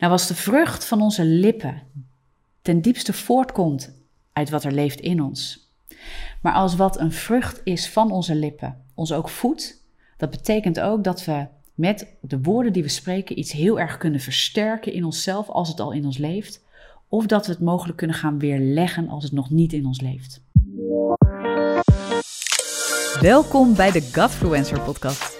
Nou, als de vrucht van onze lippen ten diepste voortkomt uit wat er leeft in ons, maar als wat een vrucht is van onze lippen ons ook voedt, dat betekent ook dat we met de woorden die we spreken iets heel erg kunnen versterken in onszelf als het al in ons leeft, of dat we het mogelijk kunnen gaan weerleggen als het nog niet in ons leeft. Welkom bij de Godfluencer podcast.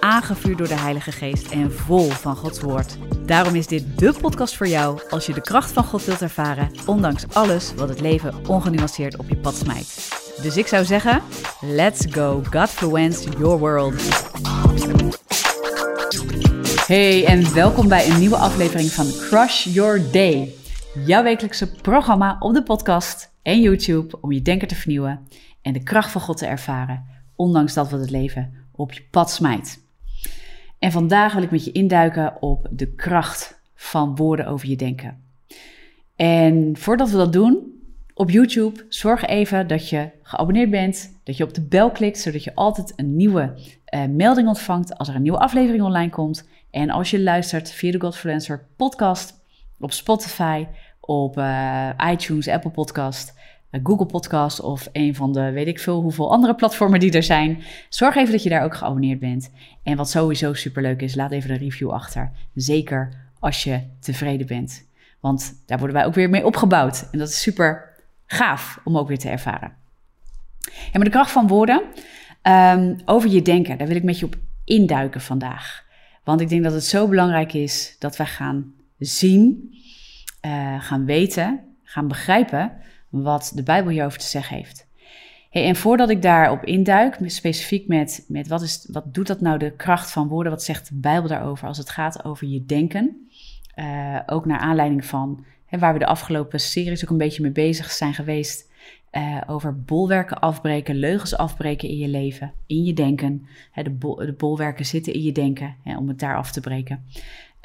aangevuurd door de Heilige Geest en vol van Gods Woord. Daarom is dit de podcast voor jou als je de kracht van God wilt ervaren, ondanks alles wat het leven ongenuanceerd op je pad smijt. Dus ik zou zeggen, let's go Godfluence your world. Hey en welkom bij een nieuwe aflevering van Crush Your Day. Jouw wekelijkse programma op de podcast en YouTube om je denken te vernieuwen en de kracht van God te ervaren, ondanks dat wat het leven op je pad smijt. En vandaag wil ik met je induiken op de kracht van woorden over je denken. En voordat we dat doen, op YouTube, zorg even dat je geabonneerd bent, dat je op de bel klikt, zodat je altijd een nieuwe uh, melding ontvangt als er een nieuwe aflevering online komt. En als je luistert via de Godfluencer podcast op Spotify, op uh, iTunes, Apple Podcast, Google Podcast of een van de weet ik veel hoeveel andere platformen die er zijn. Zorg even dat je daar ook geabonneerd bent. En wat sowieso superleuk is, laat even een review achter. Zeker als je tevreden bent. Want daar worden wij ook weer mee opgebouwd. En dat is super gaaf om ook weer te ervaren. En met de kracht van woorden, um, over je denken, daar wil ik met je op induiken vandaag. Want ik denk dat het zo belangrijk is dat wij gaan zien, uh, gaan weten, gaan begrijpen wat de Bijbel hierover te zeggen heeft. Hey, en voordat ik daarop induik, specifiek met, met wat, is, wat doet dat nou de kracht van woorden, wat zegt de Bijbel daarover als het gaat over je denken, uh, ook naar aanleiding van hè, waar we de afgelopen series ook een beetje mee bezig zijn geweest. Uh, over bolwerken afbreken, leugens afbreken in je leven, in je denken. Hè, de, de, bolwerken zitten in je denken, hè, om het daar af te breken.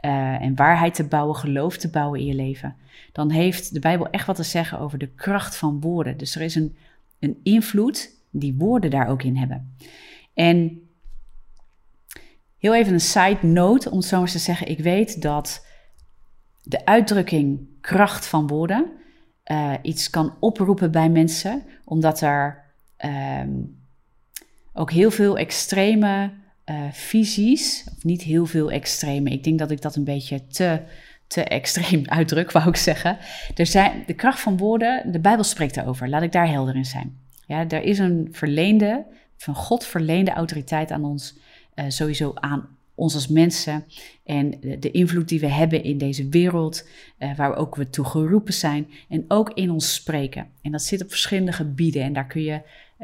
Uh, en waarheid te bouwen, geloof te bouwen in je leven. Dan heeft de Bijbel echt wat te zeggen over de kracht van woorden. Dus er is een, een invloed die woorden daar ook in hebben. En heel even een side note, om het zo te zeggen. Ik weet dat de uitdrukking kracht van woorden uh, iets kan oproepen bij mensen, omdat er um, ook heel veel extreme uh, visies, of niet heel veel extreme, ik denk dat ik dat een beetje te, te extreem uitdruk, wou ik zeggen. Er zijn, de kracht van woorden, de Bijbel spreekt daarover, laat ik daar helder in zijn. Ja, er is een verleende, van God verleende autoriteit aan ons, uh, sowieso aan ons als mensen en de invloed die we hebben in deze wereld, uh, waar we ook we toe geroepen zijn en ook in ons spreken. En dat zit op verschillende gebieden en daar kun je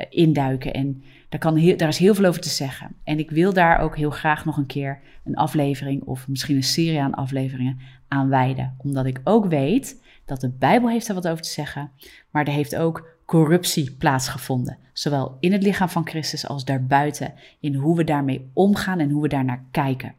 induiken en daar, kan is heel veel over te zeggen. En ik wil daar ook heel graag nog een keer een aflevering of misschien een serie aan afleveringen aan wijden, omdat ik ook weet dat de Bijbel heeft er wat over te zeggen, maar er heeft ook corruptie plaatsgevonden. Zowel in het lichaam van Christus als daarbuiten. In hoe we daarmee omgaan en hoe we daarnaar kijken.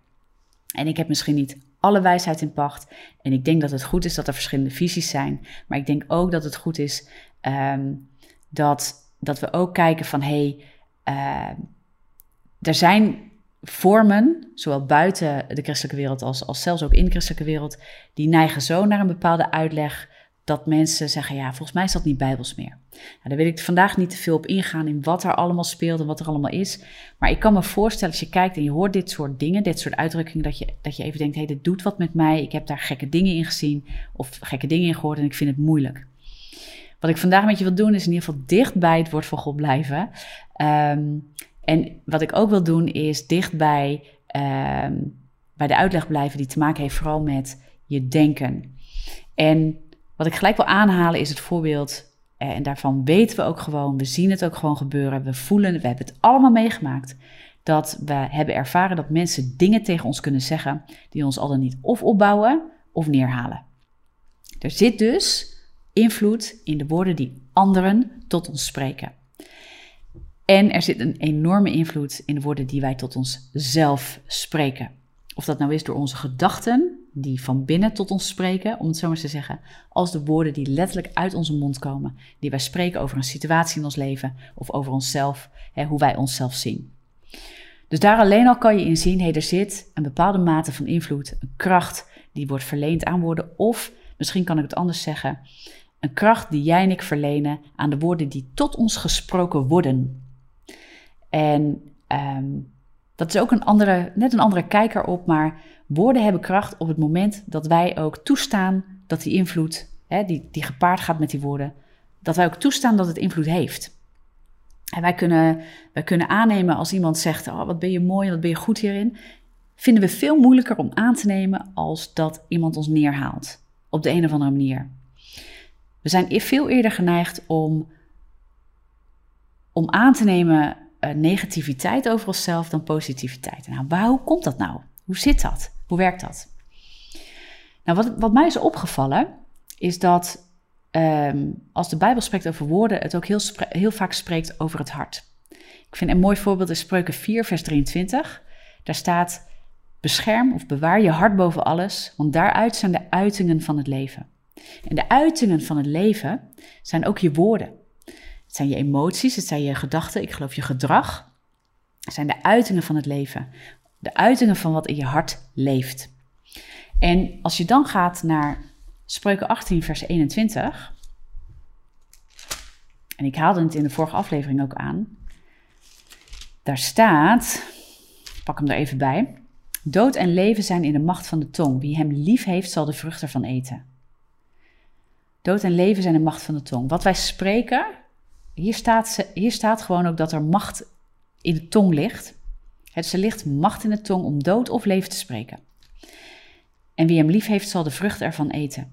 En ik heb misschien niet alle wijsheid in pacht. En ik denk dat het goed is dat er verschillende visies zijn. Maar ik denk ook dat het goed is um, dat, dat we ook kijken van hé, hey, uh, er zijn vormen, zowel buiten de christelijke wereld als, als zelfs ook in de christelijke wereld, die neigen zo naar een bepaalde uitleg dat mensen zeggen, ja, volgens mij is dat niet bijbels meer. Nou, daar wil ik vandaag niet te veel op ingaan in wat er allemaal speelt en wat er allemaal is. Maar ik kan me voorstellen, als je kijkt en je hoort dit soort dingen, dit soort uitdrukkingen, dat je, dat je even denkt, hé, hey, dit doet wat met mij. Ik heb daar gekke dingen in gezien of gekke dingen in gehoord en ik vind het moeilijk. Wat ik vandaag met je wil doen, is in ieder geval dicht bij het woord van God blijven. Um, en wat ik ook wil doen, is dicht bij, um, bij de uitleg blijven die te maken heeft vooral met je denken. En wat ik gelijk wil aanhalen is het voorbeeld, eh, en daarvan weten we ook gewoon, we zien het ook gewoon gebeuren, we voelen, we hebben het allemaal meegemaakt, dat we hebben ervaren dat mensen dingen tegen ons kunnen zeggen die ons al dan niet of opbouwen of neerhalen. Er zit dus invloed in de woorden die anderen tot ons spreken. En er zit een enorme invloed in de woorden die wij tot onszelf spreken. Of dat nou is door onze gedachten, die van binnen tot ons spreken, om het zo maar te zeggen, als de woorden die letterlijk uit onze mond komen, die wij spreken over een situatie in ons leven of over onszelf, hè, hoe wij onszelf zien. Dus daar alleen al kan je in zien, hey, er zit een bepaalde mate van invloed, een kracht die wordt verleend aan woorden, of misschien kan ik het anders zeggen, een kracht die jij en ik verlenen aan de woorden die tot ons gesproken worden. En um, dat is ook een andere, net een andere kijker op, maar woorden hebben kracht op het moment dat wij ook toestaan dat die invloed, hè, die, die gepaard gaat met die woorden, dat wij ook toestaan dat het invloed heeft. En wij kunnen, wij kunnen aannemen als iemand zegt, oh, wat ben je mooi, wat ben je goed hierin, vinden we veel moeilijker om aan te nemen als dat iemand ons neerhaalt. Op de een of andere manier. We zijn veel eerder geneigd om, om aan te nemen uh, negativiteit over onszelf dan positiviteit. Nou, waar, hoe komt dat nou? Hoe zit dat? Hoe werkt dat? Nou, wat, wat mij is opgevallen, is dat um, als de Bijbel spreekt over woorden, het ook heel, heel vaak spreekt over het hart. Ik vind een mooi voorbeeld in Spreuken 4, vers 23. Daar staat: Bescherm of bewaar je hart boven alles, want daaruit zijn de uitingen van het leven. En de uitingen van het leven zijn ook je woorden. Het zijn je emoties, het zijn je gedachten, ik geloof je gedrag. Het zijn de uitingen van het leven. De uitingen van wat in je hart leeft. En als je dan gaat naar Spreuken 18, vers 21. En ik haalde het in de vorige aflevering ook aan. Daar staat, pak hem er even bij. Dood en leven zijn in de macht van de tong. Wie hem lief heeft, zal de vrucht ervan eten. Dood en leven zijn de macht van de tong. Wat wij spreken, hier staat, hier staat gewoon ook dat er macht in de tong ligt. Het ze ligt macht in de tong om dood of leven te spreken. En wie hem lief heeft, zal de vrucht ervan eten.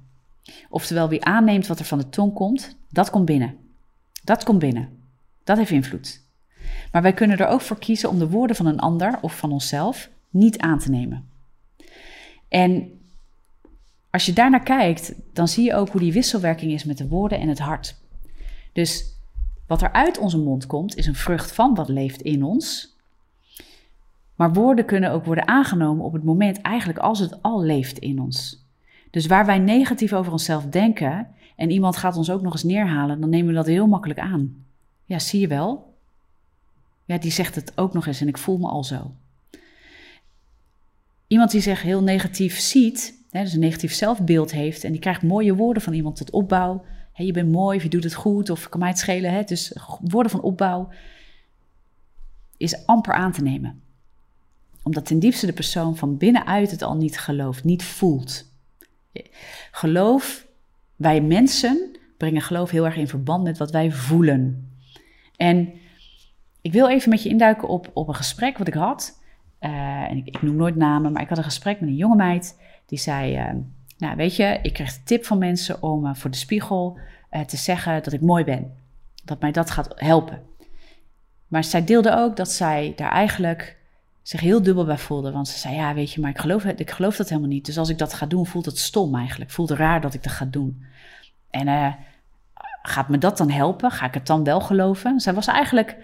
Oftewel, wie aanneemt wat er van de tong komt, dat komt binnen. Dat komt binnen. Dat heeft invloed. Maar wij kunnen er ook voor kiezen om de woorden van een ander of van onszelf niet aan te nemen. En als je daarnaar kijkt, dan zie je ook hoe die wisselwerking is met de woorden en het hart. Dus wat er uit onze mond komt, is een vrucht van wat leeft in ons. Maar woorden kunnen ook worden aangenomen op het moment eigenlijk als het al leeft in ons. Dus waar wij negatief over onszelf denken en iemand gaat ons ook nog eens neerhalen, dan nemen we dat heel makkelijk aan. Ja, zie je wel? Ja, die zegt het ook nog eens en ik voel me al zo. Iemand die zich heel negatief ziet, dus een negatief zelfbeeld heeft en die krijgt mooie woorden van iemand tot opbouw. Je bent mooi of je doet het goed of kan mij het schelen. Hè, dus woorden van opbouw is amper aan te nemen. Omdat ten diepste de persoon van binnenuit het al niet gelooft, niet voelt. Geloof, wij mensen brengen geloof heel erg in verband met wat wij voelen. En ik wil even met je induiken op, op een gesprek wat ik had. Uh, en ik, noem nooit namen, maar ik had een gesprek met een jonge meid. Die zei, uh, nou weet je, ik kreeg de tip van mensen om uh, voor de spiegel te zeggen dat ik mooi ben. Dat mij dat gaat helpen. Maar zij deelde ook dat zij daar eigenlijk zich heel dubbel bij voelde. Want ze zei, ja, weet je, maar ik geloof, ik geloof dat helemaal niet. Dus als ik dat ga doen, voelt het stom eigenlijk. Voelt raar dat ik dat ga doen. En gaat me dat dan helpen? Ga ik het dan wel geloven? Zij was eigenlijk,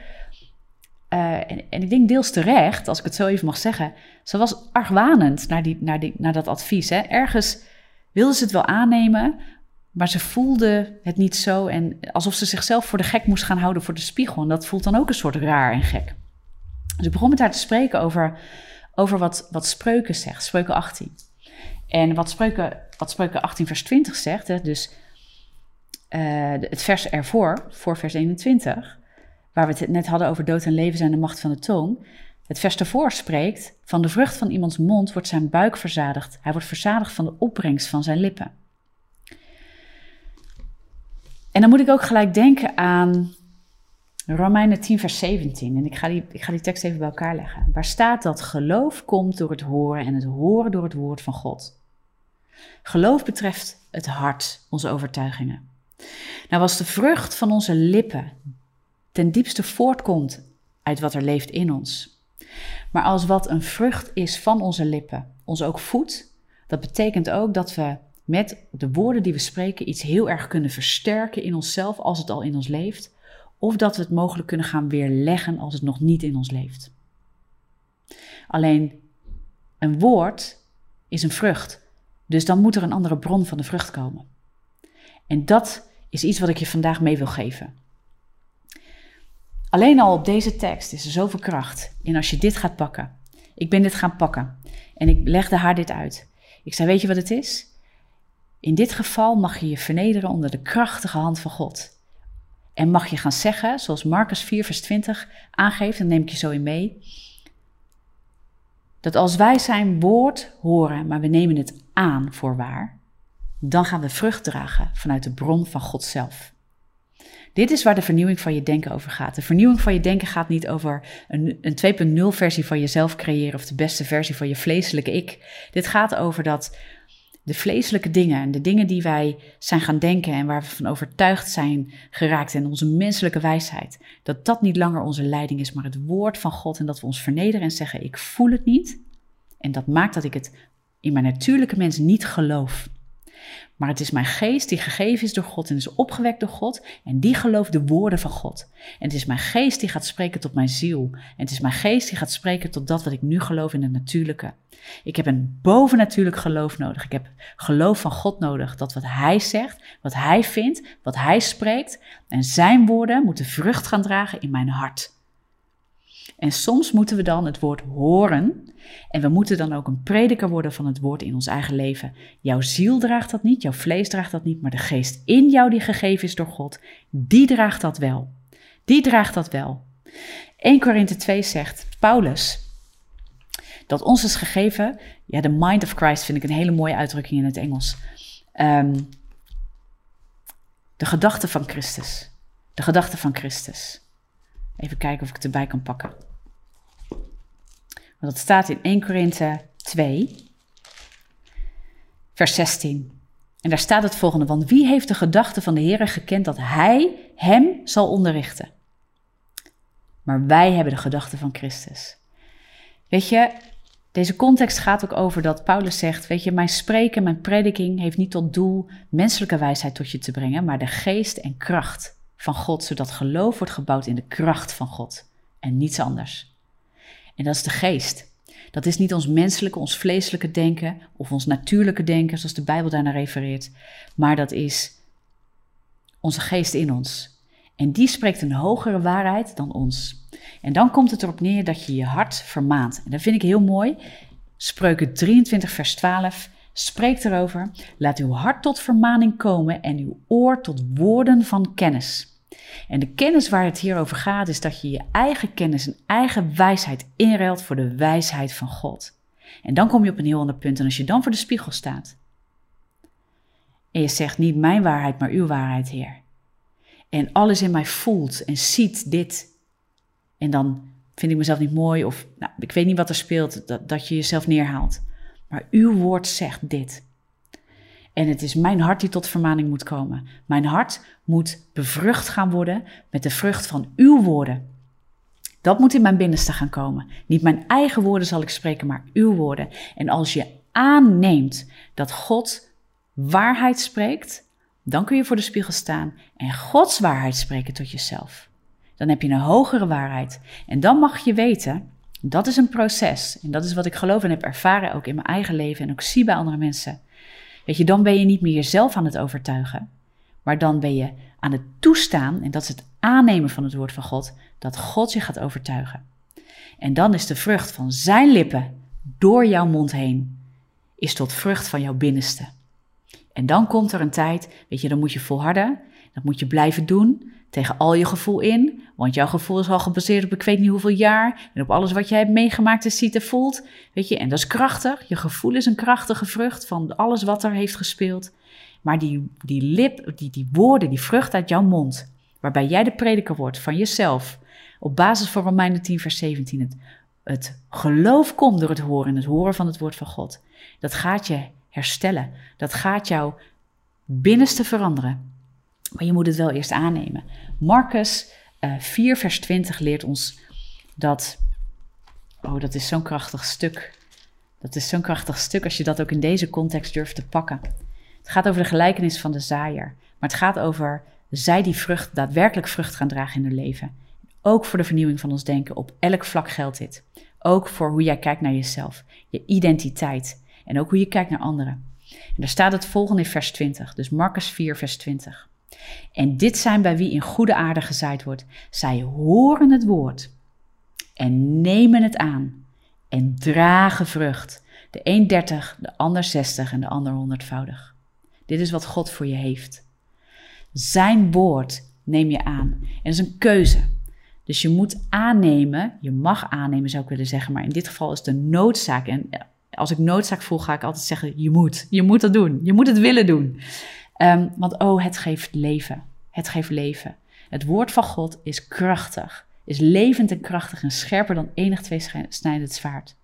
uh, en, en, ik denk deels terecht, als ik het zo even mag zeggen. Ze was argwanend naar, die, naar, die, naar dat advies. Hè. Ergens wilde ze het wel aannemen, maar ze voelde het niet zo. En alsof ze zichzelf voor de gek moest gaan houden voor de spiegel. En dat voelt dan ook een soort raar en gek. Dus ik begon met haar te spreken over, over wat, wat Spreuken zegt, Spreuken 18. En wat Spreuken, wat Spreuken 18 vers 20 zegt, hè, dus uh, het vers ervoor, voor vers 21, waar we het net hadden over dood en leven zijn de macht van de tong. Het vers ervoor spreekt, van de vrucht van iemands mond wordt zijn buik verzadigd. Hij wordt verzadigd van de opbrengst van zijn lippen. En dan moet ik ook gelijk denken aan Romeinen 10, vers 17. En ik ga, die, ik ga die tekst even bij elkaar leggen. Waar staat dat geloof komt door het horen en het horen door het woord van God. Geloof betreft het hart, onze overtuigingen. Nou, als de vrucht van onze lippen ten diepste voortkomt uit wat er leeft in ons. Maar als wat een vrucht is van onze lippen ons ook voedt, dat betekent ook dat we met de woorden die we spreken iets heel erg kunnen versterken in onszelf als het al in ons leeft of dat we het mogelijk kunnen gaan weerleggen als het nog niet in ons leeft. Alleen een woord is een vrucht, dus dan moet er een andere bron van de vrucht komen. En dat is iets wat ik je vandaag mee wil geven. Alleen al op deze tekst is er zoveel kracht in als je dit gaat pakken. Ik ben dit gaan pakken en ik legde haar dit uit. Ik zei: Weet je wat het is? In dit geval mag je je vernederen onder de krachtige hand van God. En mag je gaan zeggen, zoals Marcus 4, vers 20 aangeeft, en neem ik je zo in mee, dat als wij zijn woord horen, maar we nemen het aan voor waar, dan gaan we vrucht dragen vanuit de bron van God zelf. Dit is waar de vernieuwing van je denken over gaat. De vernieuwing van je denken gaat niet over een, een 2.0 versie van jezelf creëren of de beste versie van je vleeselijke ik. Dit gaat over dat de vleeselijke dingen en de dingen die wij zijn gaan denken en waar we van overtuigd zijn geraakt en onze menselijke wijsheid, dat dat niet langer onze leiding is, maar het woord van God en dat we ons vernederen en zeggen: Ik voel het niet. En dat maakt dat ik het in mijn natuurlijke mens niet geloof. Maar het is mijn geest die gegeven is door God en is opgewekt door God. En die gelooft de woorden van God. En het is mijn geest die gaat spreken tot mijn ziel. En het is mijn geest die gaat spreken tot dat wat ik nu geloof in het natuurlijke. Ik heb een bovennatuurlijk geloof nodig. Ik heb geloof van God nodig. Dat wat Hij zegt, wat Hij vindt, wat Hij spreekt. En Zijn woorden moeten vrucht gaan dragen in mijn hart. En soms moeten we dan het woord horen. En we moeten dan ook een prediker worden van het woord in ons eigen leven. Jouw ziel draagt dat niet, jouw vlees draagt dat niet, maar de geest in jou die gegeven is door God, die draagt dat wel. Die draagt dat wel. 1 Korinthe 2 zegt Paulus dat ons is gegeven, ja, de mind of Christ vind ik een hele mooie uitdrukking in het Engels. Ehm, de gedachte van Christus. De gedachte van Christus. Even kijken of ik het erbij kan pakken. Want dat staat in 1 Korinthe 2, vers 16. En daar staat het volgende: Want wie heeft de gedachte van de Heer gekend dat Hij hem zal onderrichten? Maar wij hebben de gedachte van Christus. Weet je, deze context gaat ook over dat Paulus zegt: Weet je, mijn spreken, mijn prediking heeft niet tot doel menselijke wijsheid tot je te brengen, maar de geest en kracht van God, zodat geloof wordt gebouwd in de kracht van God en niets anders. En dat is de geest. Dat is niet ons menselijke, ons vleeselijke denken of ons natuurlijke denken, zoals de Bijbel daarnaar refereert, maar dat is onze geest in ons. En die spreekt een hogere waarheid dan ons. En dan komt het erop neer dat je je hart vermaant. En dat vind ik heel mooi. Spreuken 23, vers 12 spreekt erover: Laat uw hart tot vermaning komen en uw oor tot woorden van kennis. En de kennis waar het hier over gaat, is dat je je eigen kennis en eigen wijsheid inruilt voor de wijsheid van God. En dan kom je op een heel ander punt. En als je dan voor de spiegel staat en je zegt niet mijn waarheid, maar uw waarheid, Heer. En alles in mij voelt en ziet dit. En dan vind ik mezelf niet mooi of nou, ik weet niet wat er speelt, dat, dat je jezelf neerhaalt. Maar uw woord zegt dit. En het is mijn hart die tot vermaning moet komen. Mijn hart moet bevrucht gaan worden met de vrucht van uw woorden. Dat moet in mijn binnenste gaan komen. Niet mijn eigen woorden zal ik spreken, maar uw woorden. En als je aanneemt dat God waarheid spreekt, dan kun je voor de spiegel staan en Gods waarheid spreken tot jezelf. Dan heb je een hogere waarheid. En dan mag je weten, dat is een proces. En dat is wat ik geloof en heb ervaren ook in mijn eigen leven en ook zie bij andere mensen. Weet je, dan ben je niet meer jezelf aan het overtuigen, maar dan ben je aan het toestaan, en dat is het aannemen van het woord van God, dat God je gaat overtuigen. En dan is de vrucht van zijn lippen door jouw mond heen, is tot vrucht van jouw binnenste. En dan komt er een tijd, weet je, dan moet je volharden, dat moet je blijven doen, tegen al je gevoel in. Want jouw gevoel is al gebaseerd op ik weet niet hoeveel jaar. En op alles wat jij hebt meegemaakt en ziet en voelt. Weet je, en dat is krachtig. Je gevoel is een krachtige vrucht van alles wat er heeft gespeeld. Maar die, die lip, die, die woorden, die vrucht uit jouw mond. Waarbij jij de prediker wordt van jezelf. Op basis van Romeinen 10 vers 17. Het, het geloof komt door het horen en het horen van het woord van God. Dat gaat je herstellen. Dat gaat jouw binnenste veranderen. Maar je moet het wel eerst aannemen. Marcus uh, eh, 4, vers 20 leert ons dat. Oh, dat is zo'n krachtig stuk. Dat is zo'n krachtig stuk als je dat ook in deze context durft te pakken. Het gaat over de gelijkenis van de zaaier. Maar het gaat over zij die vrucht, daadwerkelijk vrucht gaan dragen in hun leven. Ook voor de vernieuwing van ons denken. Op elk vlak geldt dit. Ook voor hoe jij kijkt naar jezelf, je identiteit en ook hoe je kijkt naar anderen. En daar staat het volgende in vers 20, dus Marcus 4, vers 20. En dit zijn bij wie in goede aarde gezaaid wordt. Zij horen het woord en nemen het aan en dragen vrucht. De een 30, de ander 60 en de ander honderdvoudig. Dit is wat God voor je heeft. Zijn woord neem je aan. En dat is een keuze. Dus je moet aannemen, je mag aannemen zou ik willen zeggen, maar in dit geval is de noodzaak. En als ik noodzaak voel, ga ik altijd zeggen: je moet, je moet dat doen, je moet het willen doen. Um, want oh, het geeft leven. Het geeft leven. Het woord van God is krachtig, is levend en krachtig en scherper dan enig tweesnijdend zwaard.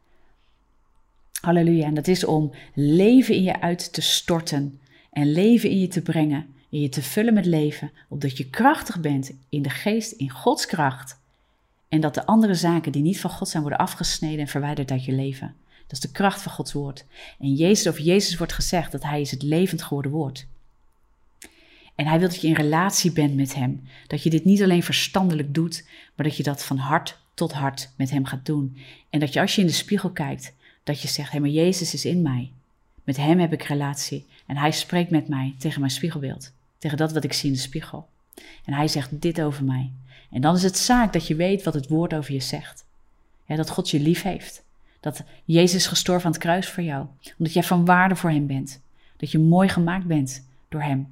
Halleluja. En dat is om leven in je uit te storten en leven in je te brengen en je te vullen met leven, opdat je krachtig bent in de geest, in Gods kracht. En dat de andere zaken die niet van God zijn worden afgesneden en verwijderd uit je leven. Dat is de kracht van Gods woord. En Jezus, over Jezus wordt gezegd dat Hij is het levend geworden woord. En Hij wil dat je in relatie bent met Hem. Dat je dit niet alleen verstandelijk doet, maar dat je dat van hart tot hart met Hem gaat doen. En dat je als je in de spiegel kijkt, dat je zegt, hé, hey, maar Jezus is in mij. Met Hem heb ik relatie. En Hij spreekt met mij tegen mijn spiegelbeeld. Tegen dat wat ik zie in de spiegel. En Hij zegt dit over mij. En dan is het zaak dat je weet wat het woord over je zegt. dat God je lief heeft. Dat Jezus gestorven aan het kruis voor jou. Omdat jij van waarde voor Hem bent. Dat je mooi gemaakt bent door Hem.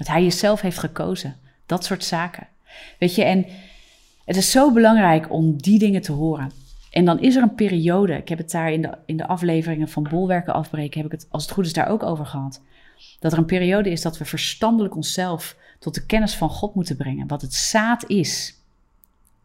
Dat Hij jezelf heeft gekozen. Dat soort zaken. Weet je, en het is zo belangrijk om die dingen te horen. En dan is er een periode, ik heb het daar in de, in de afleveringen van bolwerken afbreken, heb ik het als het goed is daar ook over gehad. Dat er een periode is dat we verstandelijk onszelf tot de kennis van God moeten brengen. Wat het zaad is.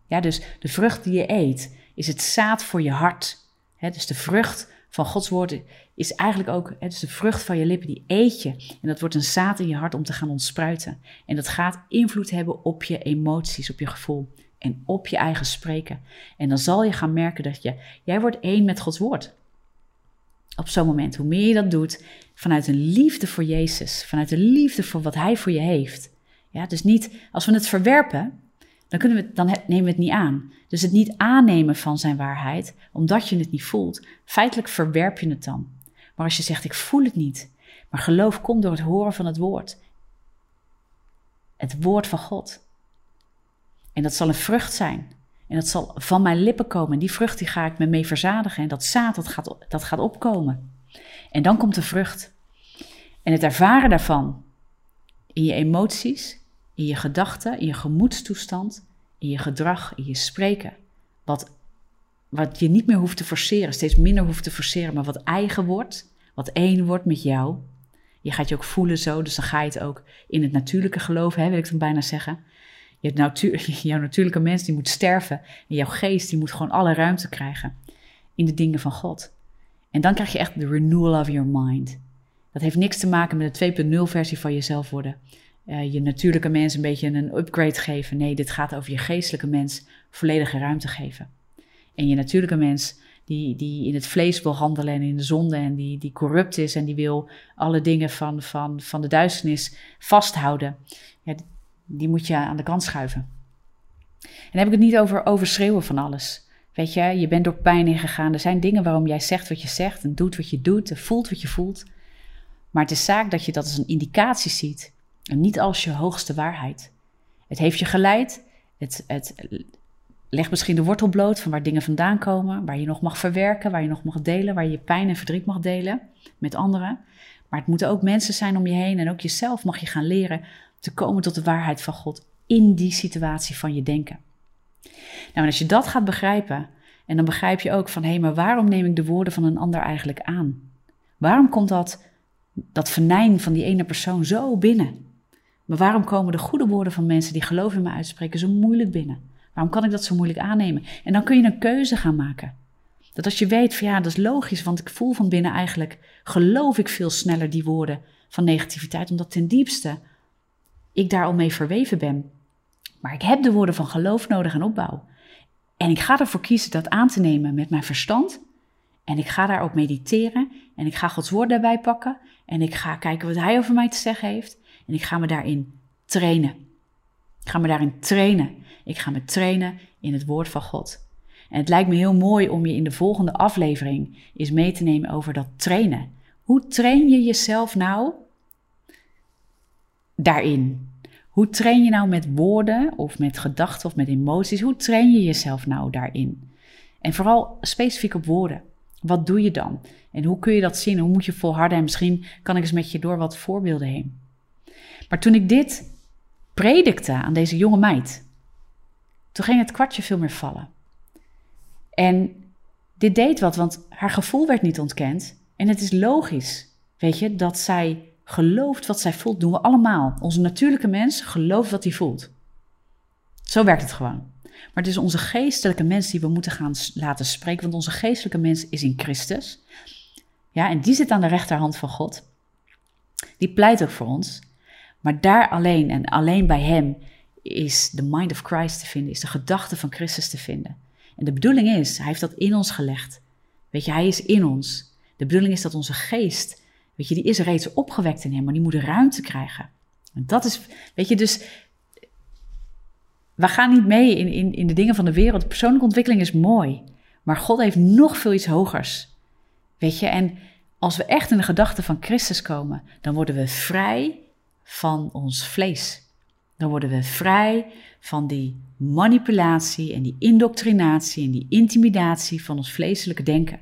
Ja, dus de vrucht die je eet, is het zaad voor je hart. He, dus de vrucht van Gods woord is eigenlijk ook, he, dus de vrucht van je lippen, die eet je. En dat wordt een zaad in je hart om te gaan ontspruiten. En dat gaat invloed hebben op je emoties, op je gevoel en op je eigen spreken. En dan zal je gaan merken dat je, jij wordt één met Gods woord. Op zo'n moment, hoe meer je dat doet, vanuit een liefde voor Jezus, vanuit een liefde voor wat Hij voor je heeft. Ja, dus niet, als we het verwerpen, dan, kunnen we, dan nemen we het niet aan. Dus het niet aannemen van zijn waarheid, omdat je het niet voelt, feitelijk verwerp je het dan. Maar als je zegt, ik voel het niet, maar geloof komt door het horen van het woord. Het woord van God. En dat zal een vrucht zijn. En dat zal van mijn lippen komen. En die vrucht die ga ik me mee verzadigen. En dat zaad dat gaat, dat gaat opkomen. En dan komt de vrucht. En het ervaren daarvan in je emoties, in je gedachten, in je gemoedstoestand, in je gedrag, in je spreken. Wat, wat je niet meer hoeft te forceren, steeds minder hoeft te forceren, maar wat eigen wordt, wat één wordt met jou. Je gaat je ook voelen zo, dus dan ga je het ook in het natuurlijke hè, wil ik dan bijna zeggen. Je jouw natuurlijke mens die moet sterven. En jouw geest die moet gewoon alle ruimte krijgen in de dingen van God. En dan krijg je echt de renewal of your mind. Dat heeft niks te maken met de 2.0 versie van jezelf worden. Uh, je natuurlijke mens een beetje een upgrade geven. Nee, dit gaat over je geestelijke mens volledige ruimte geven. En je natuurlijke mens die, die in het vlees wil handelen en in de zonde en die, die corrupt is en die wil alle dingen van, van, van de duisternis vasthouden. Ja, die moet je aan de kant schuiven. En dan heb ik het niet over overschreeuwen van alles. Weet je, je bent door pijn ingegaan. Er zijn dingen waarom jij zegt wat je zegt en doet wat je doet en voelt wat je voelt. Maar het is zaak dat je dat als een indicatie ziet en niet als je hoogste waarheid. Het heeft je geleid. Het, het legt misschien de wortel bloot van waar dingen vandaan komen, waar je nog mag verwerken, waar je nog mag delen, waar je pijn en verdriet mag delen met anderen. Maar het moeten ook mensen zijn om je heen en ook jezelf mag je gaan leren te komen tot de waarheid van God in die situatie van je denken. Nou, en als je dat gaat begrijpen, en dan begrijp je ook van hé, hey, maar waarom neem ik de woorden van een ander eigenlijk aan? Waarom komt dat, dat venijn van die ene persoon zo binnen? Maar waarom komen de goede woorden van mensen die geloof in me uitspreken zo moeilijk binnen? Waarom kan ik dat zo moeilijk aannemen? En dan kun je een keuze gaan maken. Dat als je weet van ja, dat is logisch, want ik voel van binnen eigenlijk, geloof ik veel sneller die woorden van negativiteit, omdat ten diepste ik daar al mee verweven ben. Maar ik heb de woorden van geloof nodig en opbouw. En ik ga ervoor kiezen dat aan te nemen met mijn verstand. En ik ga daarop mediteren. En ik ga Gods woord daarbij pakken. En ik ga kijken wat Hij over mij te zeggen heeft. En ik ga me daarin trainen. Ik ga me daarin trainen. Ik ga me trainen in het woord van God. En het lijkt me heel mooi om je in de volgende aflevering eens mee te nemen over dat trainen. Hoe train je jezelf nou daarin? Hoe train je nou met woorden of met gedachten of met emoties? Hoe train je jezelf nou daarin? En vooral specifiek op woorden. Wat doe je dan? En hoe kun je dat zien? Hoe moet je volharden? En misschien kan ik eens met je door wat voorbeelden heen. Maar toen ik dit predikte aan deze jonge meid, toen ging het kwartje veel meer vallen. En dit deed wat, want haar gevoel werd niet ontkend. En het is logisch, weet je, dat zij gelooft wat zij voelt. Doen we allemaal. Onze natuurlijke mens gelooft wat hij voelt. Zo werkt het gewoon. Maar het is onze geestelijke mens die we moeten gaan laten spreken. Want onze geestelijke mens is in Christus. Ja, en die zit aan de rechterhand van God. Die pleit ook voor ons. Maar daar alleen en alleen bij Hem is de mind of Christ te vinden, is de gedachte van Christus te vinden. En de bedoeling is, Hij heeft dat in ons gelegd. Weet je, Hij is in ons. De bedoeling is dat onze geest, weet je, die is reeds opgewekt in Hem, maar die moet ruimte krijgen. En dat is, weet je, dus we gaan niet mee in, in, in de dingen van de wereld. Persoonlijke ontwikkeling is mooi, maar God heeft nog veel iets hogers. Weet je, en als we echt in de gedachte van Christus komen, dan worden we vrij van ons vlees. Dan worden we vrij van die manipulatie en die indoctrinatie en die intimidatie van ons vleeselijke denken.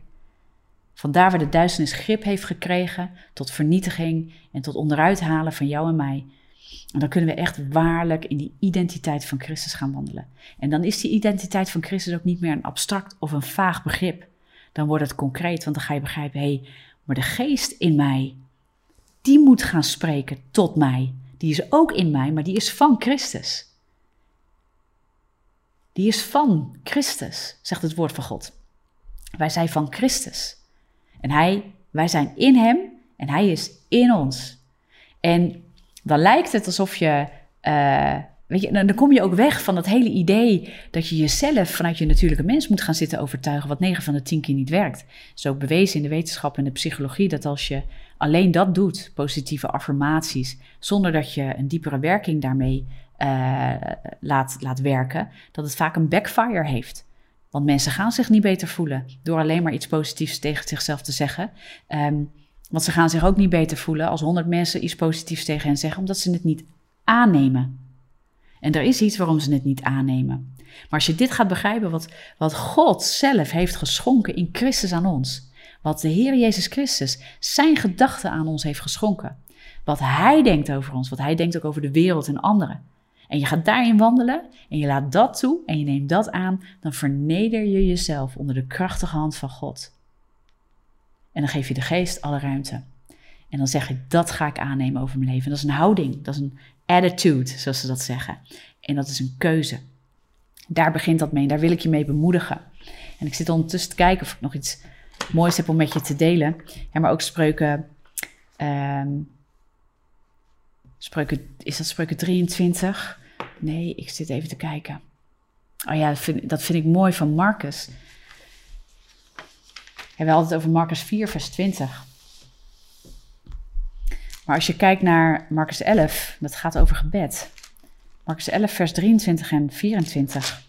Vandaar waar de duisternis grip heeft gekregen tot vernietiging en tot onderuit halen van jou en mij. En dan kunnen we echt waarlijk in die identiteit van Christus gaan wandelen. En dan is die identiteit van Christus ook niet meer een abstract of een vaag begrip. Dan wordt het concreet, want dan ga je begrijpen, hé, hey, maar de geest in mij, die moet gaan spreken tot mij. Die is ook in mij, maar die is van Christus. Die is van Christus, zegt het woord van God. Wij zijn van Christus. En hij, wij zijn in hem en hij is in ons. En dan lijkt het alsof je. Uh, dan kom je ook weg van dat hele idee dat je jezelf vanuit je natuurlijke mens moet gaan zitten overtuigen, wat 9 van de 10 keer niet werkt. Ook bewezen in de wetenschap en de psychologie dat als je alleen dat doet, positieve affirmaties, zonder dat je een diepere werking daarmee uh, laat, laat werken, dat het vaak een backfire heeft. Want mensen gaan zich niet beter voelen door alleen maar iets positiefs tegen zichzelf te zeggen. Um, want ze gaan zich ook niet beter voelen als honderd mensen iets positiefs tegen hen zeggen, omdat ze het niet aannemen. En er is iets waarom ze het niet aannemen. Maar als je dit gaat begrijpen, wat, wat God zelf heeft geschonken in Christus aan ons, wat de Heer Jezus Christus zijn gedachten aan ons heeft geschonken, wat Hij denkt over ons, wat Hij denkt ook over de wereld en anderen. En je gaat daarin wandelen en je laat dat toe en je neemt dat aan, dan verneder je jezelf onder de krachtige hand van God. En dan geef je de geest alle ruimte. En dan zeg je, dat ga ik aannemen over mijn leven. dat is een houding, dat is een attitude, zoals ze dat zeggen. En dat is een keuze. Daar begint dat mee, daar wil ik je mee bemoedigen. En ik zit ondertussen te kijken of ik nog iets moois heb om met je te delen. Ja, maar ook spreuken. Um, is dat spreuken 23? Nee, ik zit even te kijken. Oh ja, dat vind, dat vind ik mooi van Marcus. We hadden het over Marcus 4, vers 20. Maar als je kijkt naar Marcus 11, dat gaat over gebed. Marcus 11, vers 23 en 24.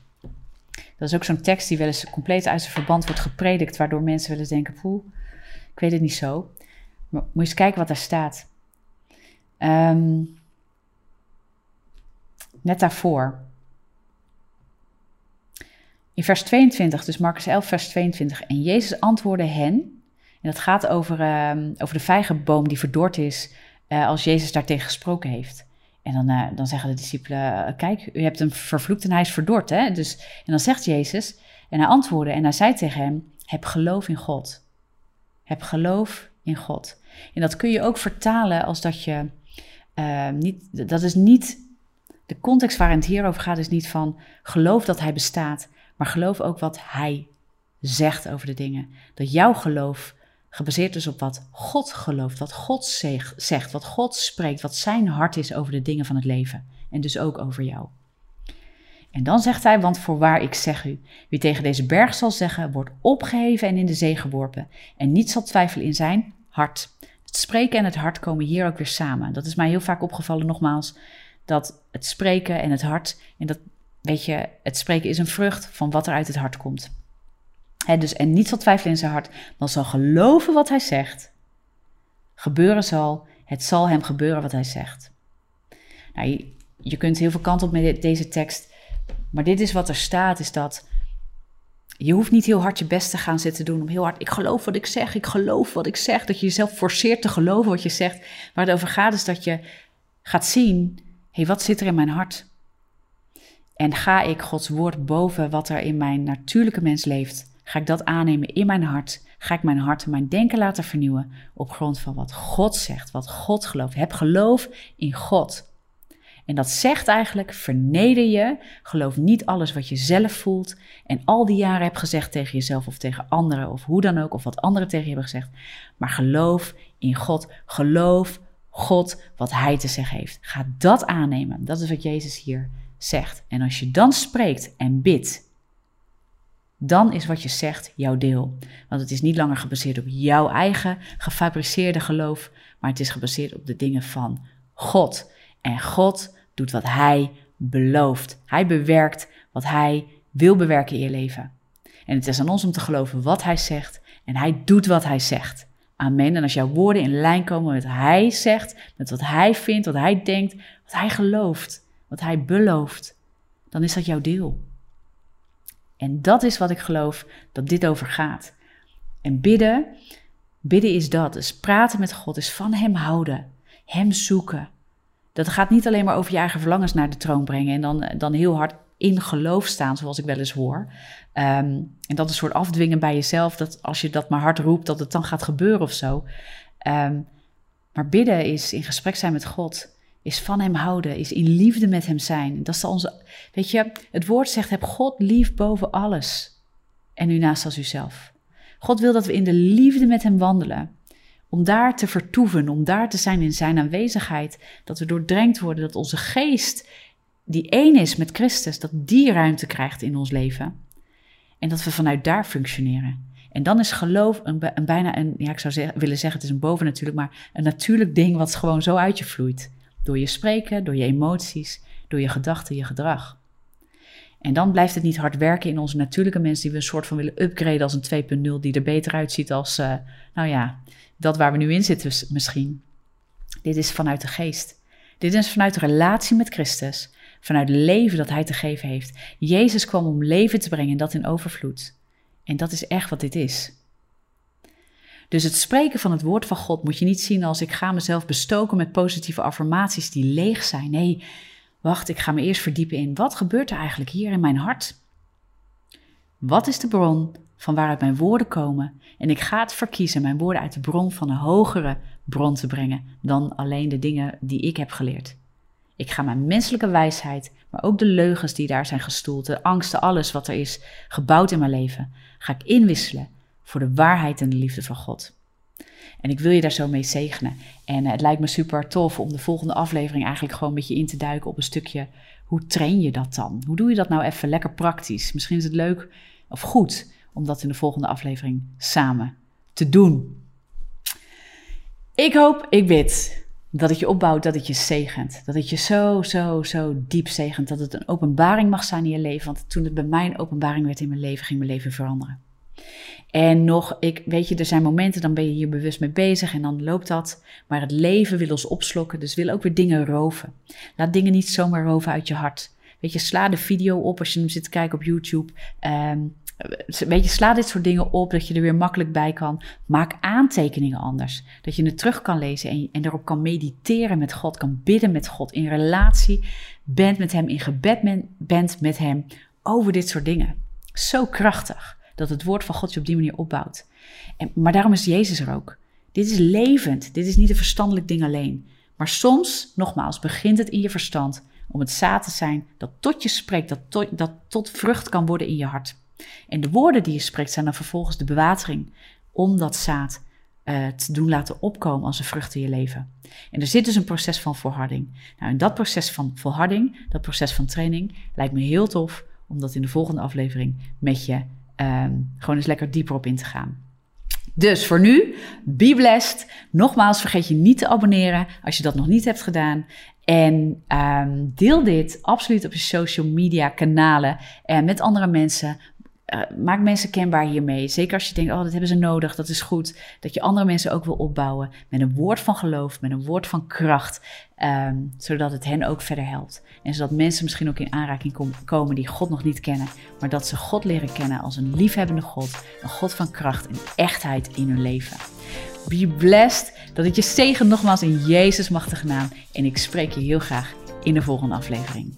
Dat is ook zo'n tekst die wel eens compleet uit zijn verband wordt gepredikt, waardoor mensen wel eens denken: poeh, ik weet het niet zo. Maar moet je eens kijken wat daar staat. Um, net daarvoor. In vers 22, dus Marcus 11, vers 22. En Jezus antwoordde hen, en dat gaat over, uh, over de vijgenboom die verdord is uh, als Jezus daartegen gesproken heeft. En dan, uh, dan zeggen de discipelen, eh, kijk, u hebt hem vervloekt en hij is verdord. Hè? Dus, en dan zegt Jezus, en hij antwoordde en hij zei tegen hem, heb geloof in God. Heb geloof in God. En dat kun je ook vertalen als dat je niet, dat is niet, de context waarin het hier over gaat is niet van geloof dat hij bestaat, maar geloof ook wat Hij zegt over de dingen. Dat jouw geloof gebaseerd is op wat God gelooft, wat God zegt, wat God spreekt, wat zijn hart is over de dingen van het leven. En dus ook over jou. En dan zegt hij, want voorwaar ik zeg u, wie tegen deze berg zal zeggen, wordt opgeheven en in de zee geworpen. En niet zal twijfelen in zijn hart. Het spreken en het hart komen hier ook weer samen. Dat is mij heel vaak opgevallen, nogmaals. dat het spreken en het hart, en dat weet je, het spreken is een vrucht van wat er uit het hart komt. Dus, en niet zal twijfelen in zijn hart, dan zal geloven wat hij zegt. Gebeuren zal, het zal hem gebeuren wat hij zegt. Nou, je, kunt heel veel kanten op met deze tekst, maar dit is wat er staat, is dat je hoeft niet heel hard je best te gaan zitten doen om heel hard, ik geloof wat ik zeg, ik geloof wat ik zeg, dat je jezelf forceert te geloven wat je zegt. Waar het over gaat is dat je gaat zien, hé, hey, wat zit er in mijn hart? En ga ik Gods woord boven wat er in mijn natuurlijke mens leeft? Ga ik dat aannemen in mijn hart? Ga ik mijn hart en mijn denken laten vernieuwen op grond van wat God zegt, wat God gelooft? Heb geloof in God. En dat zegt eigenlijk: verneder je, geloof niet alles wat je zelf voelt en al die jaren hebt gezegd tegen jezelf of tegen anderen of hoe dan ook, of wat anderen tegen je hebben gezegd. Maar geloof in God. Geloof God wat Hij te zeggen heeft. Ga dat aannemen. Dat is wat Jezus hier zegt. En als je dan spreekt en bidt, dan is wat je zegt jouw deel. Want het is niet langer gebaseerd op jouw eigen gefabriceerde geloof, maar het is gebaseerd op de dingen van God. En God doet wat Hij belooft. Hij bewerkt wat Hij wil bewerken in je leven. En het is aan ons om te geloven wat Hij zegt. En Hij doet wat Hij zegt. Amen. En als jouw woorden in lijn komen met wat Hij zegt, met wat Hij vindt, wat Hij denkt, wat Hij gelooft, wat Hij belooft, dan is dat jouw deel. En dat is wat ik geloof dat dit over gaat. En bidden, bidden is dat. Dus praten met God, is van Hem houden, Hem zoeken. Dat gaat niet alleen maar over je eigen verlangens naar de troon brengen en dan, dan heel hard in geloof staan, zoals ik wel eens hoor. Ehm, en dat een soort afdwingen bij jezelf, dat als je dat maar hard roept, dat het dan gaat gebeuren of zo. Ehm, maar bidden is in gesprek zijn met God, is van Hem houden, is in liefde met Hem zijn. Dat is onze, weet je, het woord zegt: heb God lief boven alles en u naast als uzelf. God wil dat we in de liefde met Hem wandelen om daar te vertoeven, om daar te zijn in zijn aanwezigheid, dat we doordrenkt worden, dat onze geest, die één is met Christus, dat die ruimte krijgt in ons leven. En dat we vanuit daar functioneren. En dan is geloof een, een bijna een, ja, ik zou zeggen, willen zeggen, het is een bovennatuurlijk, maar een natuurlijk ding wat gewoon zo uit je vloeit. Door je spreken, door je emoties, door je gedachten, je gedrag. En dan blijft het niet hard werken in onze natuurlijke mens die we een soort van willen upgraden als een 2.0 die er beter uitziet als, uh, nou ja, dat waar we nu in zitten misschien. Dit is vanuit de geest. Dit is vanuit de relatie met Christus, vanuit het leven dat Hij te geven heeft. Jezus kwam om leven te brengen, dat in overvloed. En dat is echt wat dit is. Dus het spreken van het woord van God moet je niet zien als ik ga mezelf bestoken met positieve affirmaties die leeg zijn. Nee, wacht, ik ga me eerst verdiepen in wat gebeurt er eigenlijk hier in mijn hart? Wat is de bron van waaruit mijn woorden komen. En ik ga het verkiezen mijn woorden uit de bron van een hogere bron te brengen dan alleen de dingen die ik heb geleerd. Ik ga mijn menselijke wijsheid, maar ook de leugens die daar zijn gestoeld, de angsten, alles wat er is gebouwd in mijn leven, ga ik inwisselen voor de waarheid en de liefde van God. En ik wil je daar zo mee zegenen. En het lijkt me super tof om de volgende aflevering eigenlijk gewoon met je in te duiken op een stukje. Hoe train je dat dan? Hoe doe je dat nou even lekker praktisch? Misschien is het leuk of goed om dat in de volgende aflevering samen te doen. Ik hoop, ik bid dat het je opbouwt, dat het je zegent. Dat het je zo, zo, zo diep zegent. Dat het een openbaring mag zijn in je leven. Want toen het bij mij een openbaring werd in mijn leven, ging mijn leven veranderen. En nog, ik, weet je, er zijn momenten, dan ben je hier bewust mee bezig en dan loopt dat. Maar het leven wil ons opslokken, dus wil ook weer dingen roven. Laat dingen niet zomaar roven uit je hart. Weet je, sla de video op als je hem zit te kijken op YouTube. Um, Weet je, sla dit soort dingen op, dat je er weer makkelijk bij kan. Maak aantekeningen anders. Dat je het terug kan lezen en, en erop kan mediteren met God, kan bidden met God, in relatie bent met Hem, in gebed bent met Hem over dit soort dingen. Zo krachtig dat het woord van God je op die manier opbouwt. En, maar daarom is Jezus er ook. Dit is levend. Dit is niet een verstandelijk ding alleen. Maar soms, nogmaals, begint het in je verstand om het zaad te zijn dat tot je spreekt, dat tot, dat tot vrucht kan worden in je hart. En de woorden die je spreekt zijn dan vervolgens de bewatering om dat zaad uh, te doen laten opkomen als een vrucht in je leven. En er zit dus een proces van volharding. Nou, en dat proces van volharding, dat proces van training, lijkt me heel tof om dat in de volgende aflevering met je um, gewoon eens lekker dieper op in te gaan. Dus voor nu, be blessed. Nogmaals, vergeet je niet te abonneren als je dat nog niet hebt gedaan. En um, deel dit absoluut op je social media kanalen en met andere mensen. Uh, maak mensen kenbaar hiermee. Zeker als je denkt, oh, dat hebben ze nodig, dat is goed. Dat je andere mensen ook wil opbouwen met een woord van geloof, met een woord van kracht. Um, zodat het hen ook verder helpt. En zodat mensen misschien ook in aanraking kom, komen die God nog niet kennen. Maar dat ze God leren kennen als een liefhebbende God. Een God van kracht en echtheid in hun leven. Be blessed. Dat het je zegen nogmaals in Jezus machtige naam. En ik spreek je heel graag in de volgende aflevering.